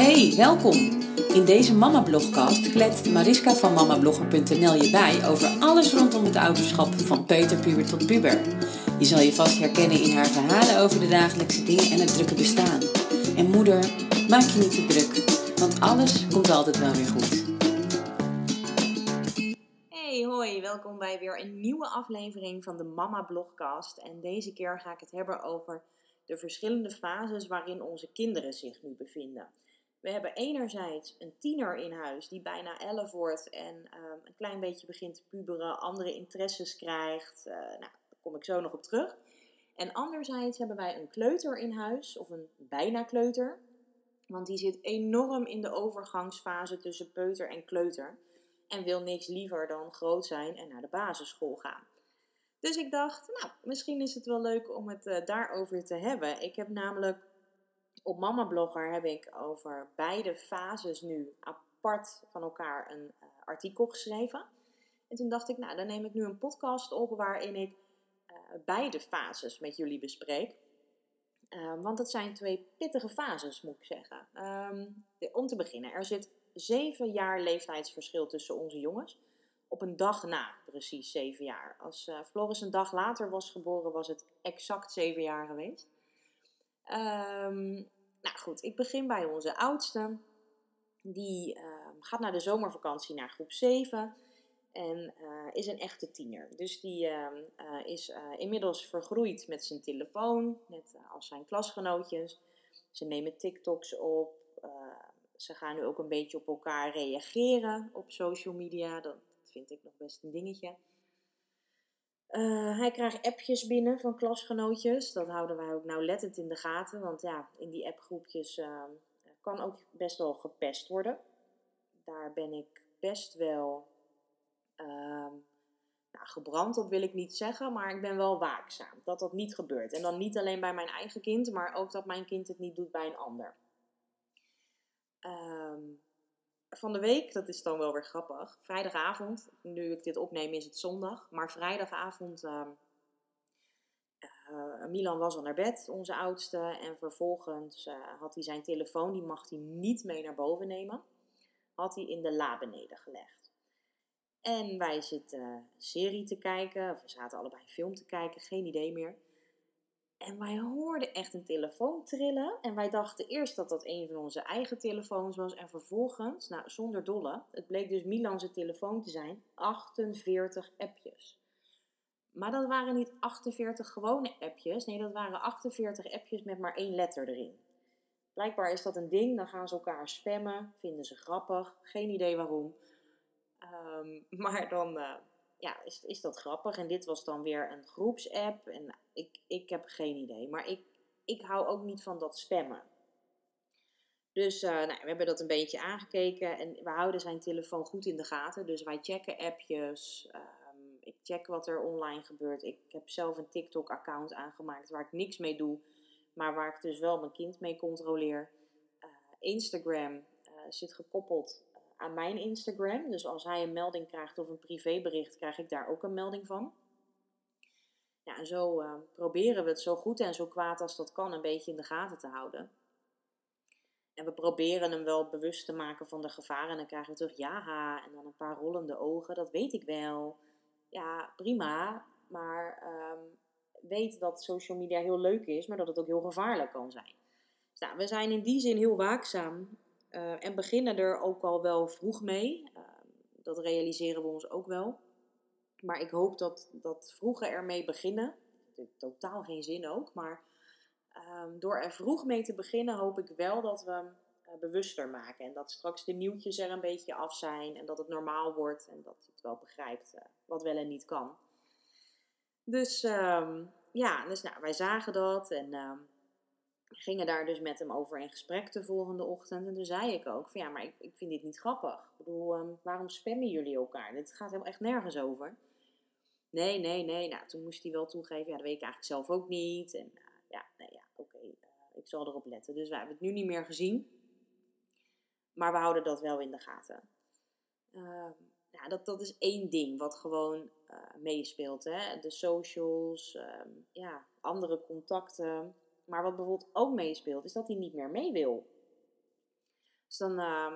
Hey, welkom! In deze Mama-blogcast kletst Mariska van mamablogger.nl je bij over alles rondom het ouderschap van peuterpuber tot puber. Je zal je vast herkennen in haar verhalen over de dagelijkse dingen en het drukke bestaan. En moeder, maak je niet te druk, want alles komt altijd wel weer goed. Hey, hoi, welkom bij weer een nieuwe aflevering van de Mama Blogcast. En deze keer ga ik het hebben over de verschillende fases waarin onze kinderen zich nu bevinden. We hebben enerzijds een tiener in huis die bijna 11 wordt en ehm, een klein beetje begint te puberen, andere interesses krijgt. Uh, nou, daar kom ik zo nog op terug. En anderzijds hebben wij een kleuter in huis, of een bijna kleuter. Want die zit enorm in de overgangsfase tussen peuter en kleuter. En wil niks liever dan groot zijn en naar de basisschool gaan. Dus ik dacht, nou, misschien is het wel leuk om het uh, daarover te hebben. Ik heb namelijk op Mama Blogger heb ik over beide fases nu apart van elkaar een uh, artikel geschreven. En toen dacht ik, nou, dan neem ik nu een podcast op waarin ik uh, beide fases met jullie bespreek. Uh, want het zijn twee pittige fases, moet ik zeggen. De, om te beginnen, er zit zeven jaar leeftijdsverschil tussen onze jongens. Op een dag na, precies zeven jaar. Als uh, Floris een dag later was geboren, was het exact zeven jaar geweest. Um, nou goed, ik begin bij onze oudste. Die uh, gaat naar de zomervakantie naar groep 7 en uh, is een echte tiener. Dus die uh, is inmiddels vergroeid met zijn telefoon, net als zijn klasgenootjes. Ze nemen TikToks op. ze gaan nu ook een beetje op elkaar reageren op social media. Dat vind ik nog best een dingetje. Uh, hij krijgt appjes binnen van klasgenootjes. Dat houden wij ook nauwlettend in de gaten. Want ja, in die appgroepjes uh, kan ook best wel gepest worden. Daar ben ik best wel uh, nou, gebrand op, wil ik niet zeggen. Maar ik ben wel waakzaam dat dat niet gebeurt. En dan niet alleen bij mijn eigen kind, maar ook dat mijn kind het niet doet bij een ander. Ehm, van de week, dat is dan wel weer grappig. Vrijdagavond, nu ik dit opneem is het zondag, maar vrijdagavond. Uh, uh, Milan was al naar bed, onze oudste, en vervolgens uh, had hij zijn telefoon, die mag hij niet mee naar boven nemen, had hij in de la beneden gelegd. En wij zitten serie te kijken, of we zaten allebei een film te kijken, geen idee meer. En wij hoorden echt een telefoon trillen. En wij dachten eerst dat dat een van onze eigen telefoons was. En vervolgens, nou zonder dolle, het bleek dus Milan's telefoon te zijn, 48 appjes. Maar dat waren niet 48 gewone appjes. Nee, dat waren 48 appjes met maar één letter erin. Blijkbaar is dat een ding, dan gaan ze elkaar spammen, vinden ze grappig, geen idee waarom. Um, maar dan, uh, ja, is, is dat grappig. En dit was dan weer een groepsapp. En ik, ik heb geen idee. Maar ik, ik hou ook niet van dat spammen. Dus uh, nou, we hebben dat een beetje aangekeken. En we houden zijn telefoon goed in de gaten. Dus wij checken appjes. Um, ik check wat er online gebeurt. Ik heb zelf een TikTok-account aangemaakt waar ik niks mee doe. Maar waar ik dus wel mijn kind mee controleer. Uh, Instagram uh, zit gekoppeld aan mijn Instagram. Dus als hij een melding krijgt of een privébericht, krijg ik daar ook een melding van. Ja, en zo uh, proberen we het zo goed en zo kwaad als dat kan een beetje in de gaten te houden. En we proberen hem wel bewust te maken van de gevaren. En dan krijgen we terug ja, en dan een paar rollende ogen. Dat weet ik wel. Ja, prima. Maar um, weet dat social media heel leuk is, maar dat het ook heel gevaarlijk kan zijn. Dus nou, we zijn in die zin heel waakzaam uh, en beginnen er ook al wel vroeg mee. Uh, dat realiseren we ons ook wel. Maar ik hoop dat, dat vroeger ermee beginnen. Totaal geen zin ook. Maar um, door er vroeg mee te beginnen, hoop ik wel dat we uh, bewuster maken. En dat straks de nieuwtjes er een beetje af zijn. En dat het normaal wordt. En dat het wel begrijpt wat wel en niet kan. Dus um, ja, dus nou, wij zagen dat. En um, gingen daar dus met hem over in gesprek de volgende ochtend. En toen zei ik ook van ja, maar ik, ik vind dit niet grappig. Ik bedoel, um, waarom spammen jullie elkaar? Dit gaat helemaal echt nergens over. Nee, nee, nee. Nou, toen moest hij wel toegeven, ja, dat weet ik eigenlijk zelf ook niet. En uh, ja, nee, ja, oké, uh, ik zal erop letten. Dus we hebben het nu niet meer gezien. Maar we houden dat wel in de gaten. Uh, ja, dat, dat is één ding wat gewoon uh, meespeelt. Hè? De socials, um, ja, andere contacten. Maar wat bijvoorbeeld ook meespeelt, is dat hij niet meer mee wil. dan, ehm,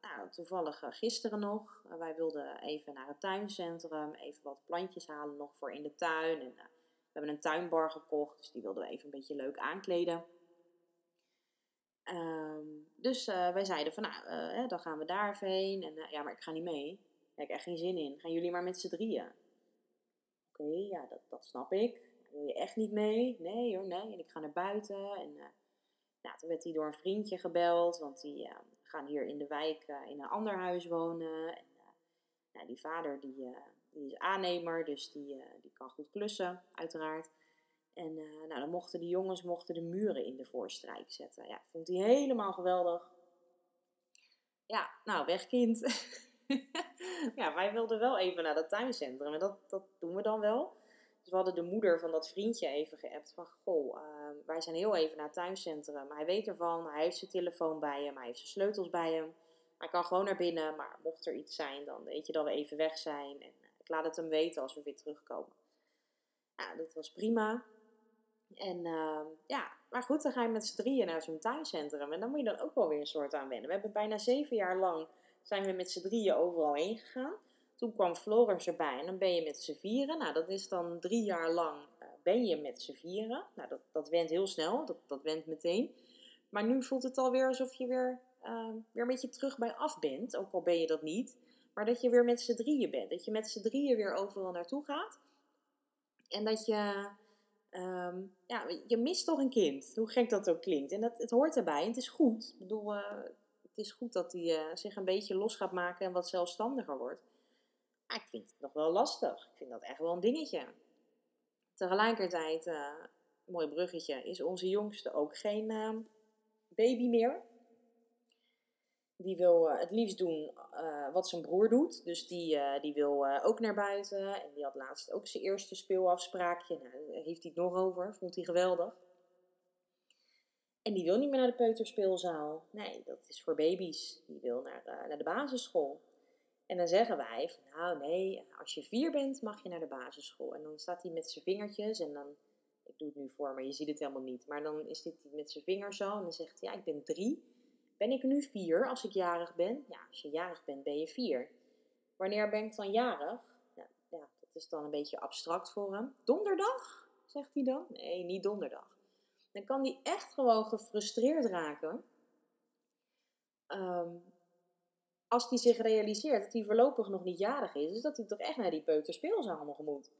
nou, toevallig gisteren nog, wij wilden even naar het tuincentrum, even wat plantjes halen nog voor in de tuin. En, we hebben een tuinbar gekocht, dus die wilden we even een beetje leuk aankleden. Ehm, dus wij zeiden van, nou, dan gaan we daar even heen. En ja, maar ik ga niet mee. Daar heb ik echt geen zin in. Gaan jullie maar met z'n drieën. Oké, ja, dat, dat snap ik. Wil je echt niet mee? Nee hoor, nee. En ik ga naar buiten. En uh, nou, toen werd hij door een vriendje gebeld. Want die gaan hier in de wijk in een ander huis wonen. En nou, die vader die, die is aannemer, dus die, die kan goed klussen, uiteraard. En nou, dan mochten die jongens mochten de muren in de voorstrijk zetten. Ja, vond hij helemaal geweldig. Ja, nou, weg kind. ja, wij wilden wel even naar dat tuincentrum en dat, dat doen we dan wel. Dus we hadden de moeder van dat vriendje even geappt van... Goh, uh, wij zijn heel even naar het tuincentrum. Hij weet ervan, hij heeft zijn telefoon bij hem, hij heeft zijn sleutels bij hem. Hij kan gewoon naar binnen, maar mocht er iets zijn, dan weet je dat we even weg zijn. En uh, ik laat het hem weten als we weer terugkomen. Ja, dat was prima. En uh, ja, maar goed, dan ga je met z'n drieën naar zo'n tuincentrum. En dan moet je dan ook wel weer een soort aan wennen. We hebben bijna zeven jaar lang zijn we met z'n drieën overal heen gegaan. Toen kwam Florence erbij en dan ben je met z'n vieren. Nou, dat is dan drie jaar lang uh, ben je met z'n vieren. Nou, dat, dat went heel snel, dat, dat went meteen. Maar nu voelt het alweer alsof je weer, uh, weer een beetje terug bij af bent. Ook al ben je dat niet. Maar dat je weer met z'n drieën bent. Dat je met z'n drieën weer overal naartoe gaat. En dat je Um, ja, je mist toch een kind, hoe gek dat ook klinkt. En dat, het hoort erbij en het is goed. Ik bedoel, uh, het is goed dat hij uh, zich een beetje los gaat maken en wat zelfstandiger wordt. Maar ik vind het nog wel lastig. Ik vind dat echt wel een dingetje. Tegelijkertijd, uh, mooi bruggetje, is onze jongste ook geen ehm, baby meer die wil uh, het liefst doen uh, wat zijn broer doet. Dus die, die wil ook naar buiten. En die had laatst ook zijn eerste speelafspraakje. Nou, heeft hij het nog over. Vond hij geweldig. En die wil niet meer naar de peuterspeelzaal. Nee, dat is voor baby's. Die wil naar, naar de basisschool. En dan zeggen wij van, nou nee, als je vier bent mag je naar de basisschool. En dan staat hij met zijn vingertjes en dan, ik doe het nu voor, maar je ziet het helemaal niet. Maar dan is dit met zijn vinger zo en dan zegt hij, ja ik ben drie. Ben ik nu vier als ik jarig ben? Ja, als je jarig bent ben je vier. Wanneer ben ik dan jarig? Ja, ja, dat is dan een beetje abstract voor hem. Donderdag, zegt hij dan? Nee, niet donderdag. Dan kan hij echt gewoon gefrustreerd raken. Um, als hij zich realiseert dat hij voorlopig nog niet jarig is, is dat hij toch echt naar die peuterspeelzaal nog moet.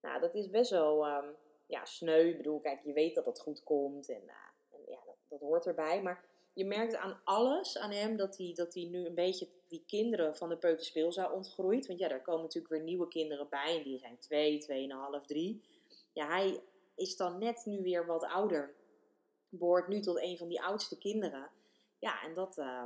Nou, dat is best wel um, ja, sneu. Ik bedoel, kijk, je weet dat het goed komt en, uh, en ja, dat, dat hoort erbij. Maar je merkt aan alles aan hem dat hij, dat hij nu een beetje die kinderen van de peuterspeelzaal ontgroeit. Want ja, daar komen natuurlijk weer nieuwe kinderen bij. En die zijn twee, tweeënhalf, drie. Ja, hij is dan net nu weer wat ouder. Behoort nu tot een van die oudste kinderen. Ja, en dat... Uh,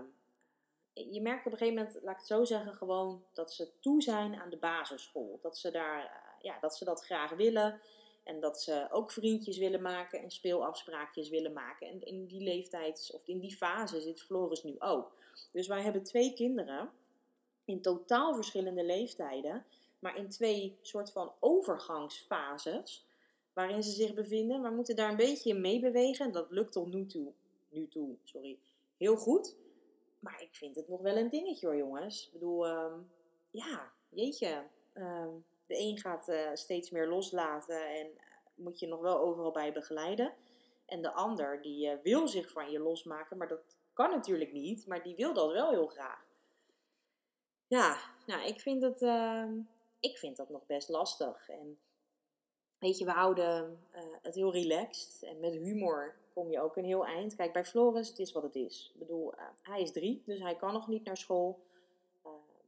je merkt op een gegeven moment, laat ik het zo zeggen, gewoon dat ze toe zijn aan de basisschool. Dat ze, daar, uh, ja, dat, ze dat graag willen. En dat ze ook vriendjes willen maken en speelafspraakjes willen maken. En in die leeftijd, of in die fase zit Floris nu ook. Dus wij hebben twee kinderen in totaal verschillende leeftijden, maar in twee soort van overgangsfases waarin ze zich bevinden. We moeten daar een beetje in en dat lukt tot nu toe, nu toe sorry, heel goed. Maar ik vind het nog wel een dingetje hoor jongens. Ik bedoel, um, ja, jeetje. Um, de een gaat uh, steeds meer loslaten en uh, moet je nog wel overal bij begeleiden. En de ander die uh, wil zich van je losmaken, maar dat kan natuurlijk niet, maar die wil dat wel heel graag. Ja, nou, ik vind het, ehm, ik vind dat nog best lastig. En weet je, we houden het heel relaxed en met humor kom je ook een heel eind. Kijk, bij Floris, het is wat het is. Ik bedoel, hij is drie, dus hij kan nog niet naar school.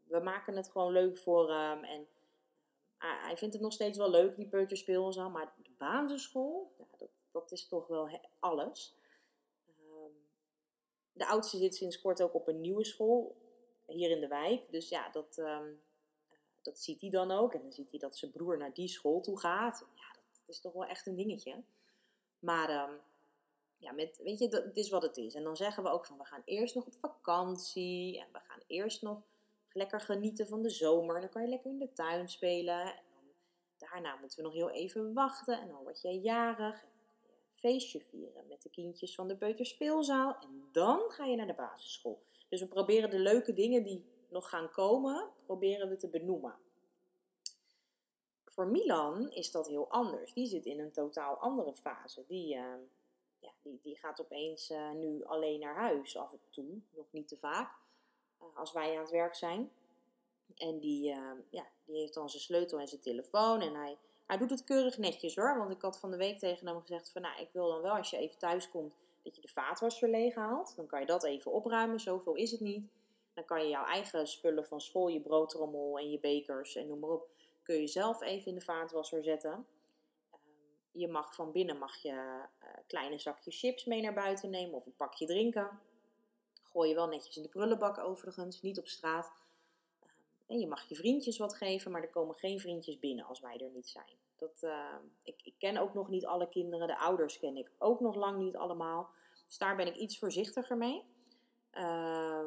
we maken het gewoon leuk voor hem en hij vindt het nog steeds wel leuk, die peuterspeelzaal. Maar de basisschool, ja, dat, dat is toch wel alles. Um, de oudste zit sinds kort ook op een nieuwe school. Hier in de wijk. Dus ja, dat, um, dat ziet hij dan ook. En dan ziet hij dat zijn broer naar die school toe gaat. Ja, dat is toch wel echt een dingetje. Maar um, ja, met, weet je, dat, het is wat het is. En dan zeggen we ook van, we gaan eerst nog op vakantie. En we gaan eerst nog lekker genieten van de zomer. Dan kan je lekker in de tuin spelen. En dan, daarna moeten we nog heel even wachten. En dan word je jarig. Feestje vieren met de kindjes van de peuterspeelzaal. En dan ga je naar de basisschool. Dus we proberen de leuke dingen die nog gaan komen, proberen we te benoemen. Voor Milan is dat heel anders. Die zit in een totaal andere fase. Die, uh, ja, die, die gaat opeens uh, nu alleen naar huis af en toe, nog niet te vaak, uh, als wij aan het werk zijn. En die, ja, die heeft dan zijn sleutel en zijn telefoon en hij, hij doet het keurig netjes hoor. Want ik had van de week tegen hem gezegd van nou, ik wil dan wel als je even thuis komt dat je de vaatwasser leeg haalt. Dan kan je dat even opruimen, zoveel is het niet. Dan kan je jouw eigen spullen van school, je broodrommel en je bekers en noem maar op, kun je zelf even in de vaatwasser zetten. Ehm, je mag van binnen mag je uh, kleine zakjes chips mee naar buiten nemen of een pakje drinken. Gooi je wel netjes in de prullenbak overigens, niet op straat. Ehm, en je mag je vriendjes wat geven, maar er komen geen vriendjes binnen als wij er niet zijn. Dat, uh, ik, ik, ken ook nog niet alle kinderen, de ouders ken ik ook nog lang niet allemaal. Dus daar ben ik iets voorzichtiger mee. Uh,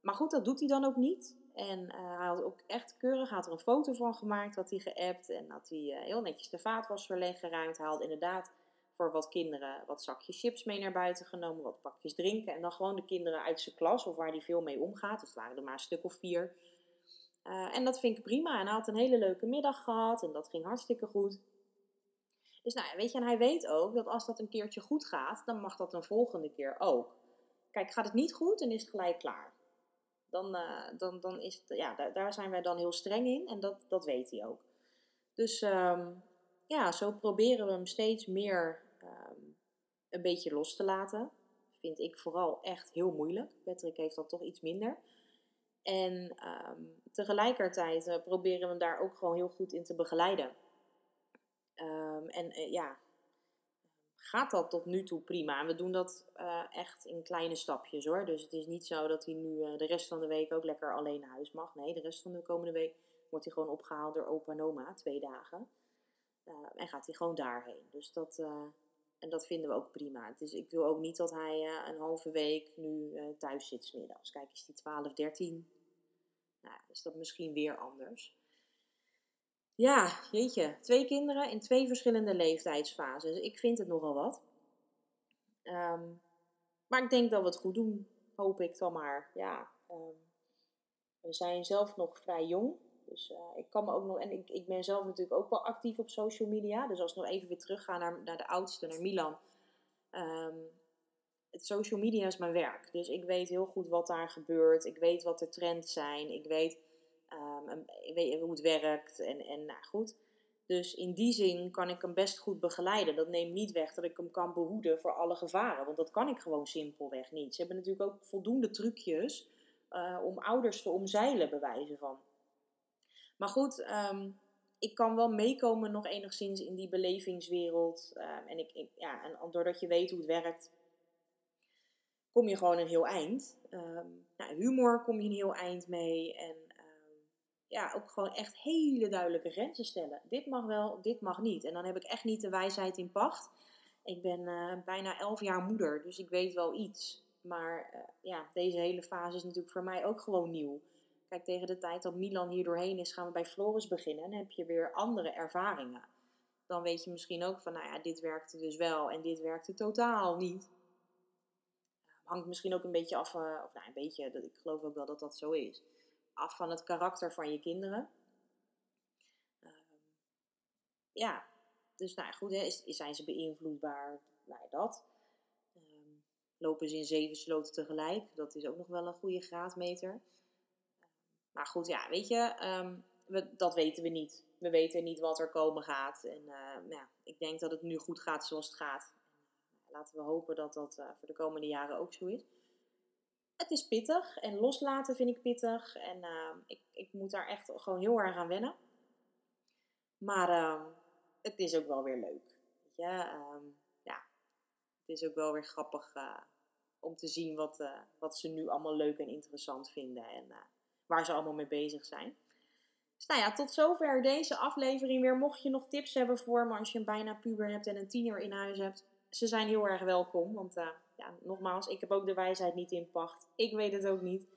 maar goed, dat doet hij dan ook niet. En uh, hij had ook echt keurig, had er een foto van gemaakt, had hij geappt en had hij uh, heel netjes de vaatwasser leeggeruimd. Hij had inderdaad voor wat kinderen wat zakjes chips mee naar buiten genomen, wat pakjes drinken. En dan gewoon de kinderen uit zijn klas of waar hij veel mee omgaat. Het waren er maar een stuk of vier. Uh, en dat vind ik prima. En hij had een hele leuke middag gehad en dat ging hartstikke goed. Dus nou ja, weet je, en hij weet ook dat als dat een keertje goed gaat, dan mag dat een volgende keer ook. Kijk, gaat het niet goed, dan is het gelijk klaar. Dan, uh, dan, dan is het, ja, daar, zijn wij dan heel streng in en dat, dat weet hij ook. Dus um, ja, zo proberen we hem steeds meer um, een beetje los te laten. Vind ik vooral echt heel moeilijk. Patrick heeft dat toch iets minder. En um, tegelijkertijd uh, proberen we hem daar ook gewoon heel goed in te begeleiden. En uh, ja, gaat dat tot nu toe prima. En we doen dat uh, echt in kleine stapjes hoor. Dus het is niet zo dat hij nu de rest van de week ook lekker alleen naar huis mag. Nee, de rest van de komende week wordt hij gewoon opgehaald door opa en oma, twee dagen. en gaat hij gewoon daarheen. Dus dat, en dat vinden we ook prima. Dus ik wil ook niet dat hij een halve week nu thuis zit smiddags. Kijk, is die 12, 13? Nou, is dat misschien weer anders. Ja, jeetje. Twee kinderen in twee verschillende leeftijdsfases. Ik vind het nogal wat. Um, maar ik denk dat we het goed doen. Hoop ik dan maar. Ja, um, we zijn zelf nog vrij jong. Dus uh, ik kan me ook nog, en ik, ik ben zelf natuurlijk ook wel actief op social media. Dus als ik nog even weer terugga naar, naar de oudste, naar Milan. Um, het social media is mijn werk. Dus ik weet heel goed wat daar gebeurt. Ik weet wat de trends zijn. Ik weet, um, ik weet hoe het werkt. En, en nou goed. Dus in die zin kan ik hem best goed begeleiden. Dat neemt niet weg dat ik hem kan behoeden voor alle gevaren. Want dat kan ik gewoon simpelweg niet. Ze hebben natuurlijk ook voldoende trucjes uh, om ouders te omzeilen, bewijzen van. Maar goed, um, ik kan wel meekomen nog enigszins in die belevingswereld. Um, en, ik, ja, en doordat je weet hoe het werkt, kom je gewoon een heel eind. Nou, humor kom je een heel eind mee. En ja, ook gewoon echt hele duidelijke grenzen stellen. Dit mag wel, dit mag niet. En dan heb ik echt niet de wijsheid in pacht. Ik ben uh, bijna elf jaar moeder, dus ik weet wel iets. Maar uh, ja, deze hele fase is natuurlijk voor mij ook gewoon nieuw. Kijk, tegen de tijd dat Milan hier doorheen is, gaan we bij Floris beginnen. En heb je weer andere ervaringen. Dan weet je misschien ook van, nou ja, dit werkte dus wel en dit werkte totaal niet. Hangt misschien ook een beetje af, uh, of nou een beetje, ik geloof ook wel dat dat zo is. Af van het karakter van je kinderen. Uh, ja, dus nou goed, hè, zijn ze beïnvloedbaar? Nou dat. Uh, lopen ze in zeven sloten tegelijk? Dat is ook nog wel een goede graadmeter. Maar goed, ja, weet je, we, dat weten we niet. We weten niet wat er komen gaat. En uh, ja, ik denk dat het nu goed gaat zoals het gaat. En, uh, laten we hopen dat dat uh, voor de komende jaren ook zo is. Het is pittig en loslaten vind ik pittig. En ik, ik moet daar echt gewoon heel erg aan wennen. Maar ehm, het is ook wel weer leuk. Je? Um, ja, het is ook wel weer grappig om te zien wat, wat ze nu allemaal leuk en interessant vinden. En waar ze allemaal mee bezig zijn. Dus nou ja, tot zover deze aflevering weer. Mocht je nog tips hebben voor me als je een bijna puber hebt en een tiener in huis hebt. Ze zijn heel erg welkom. Want nogmaals, ik heb ook de wijsheid niet in pacht. Ik weet het ook niet.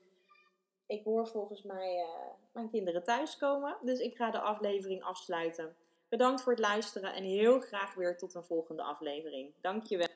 Ik hoor volgens mij uh, mijn kinderen thuiskomen. Dus ik ga de aflevering afsluiten. Bedankt voor het luisteren en heel graag weer tot een volgende aflevering. Dankjewel.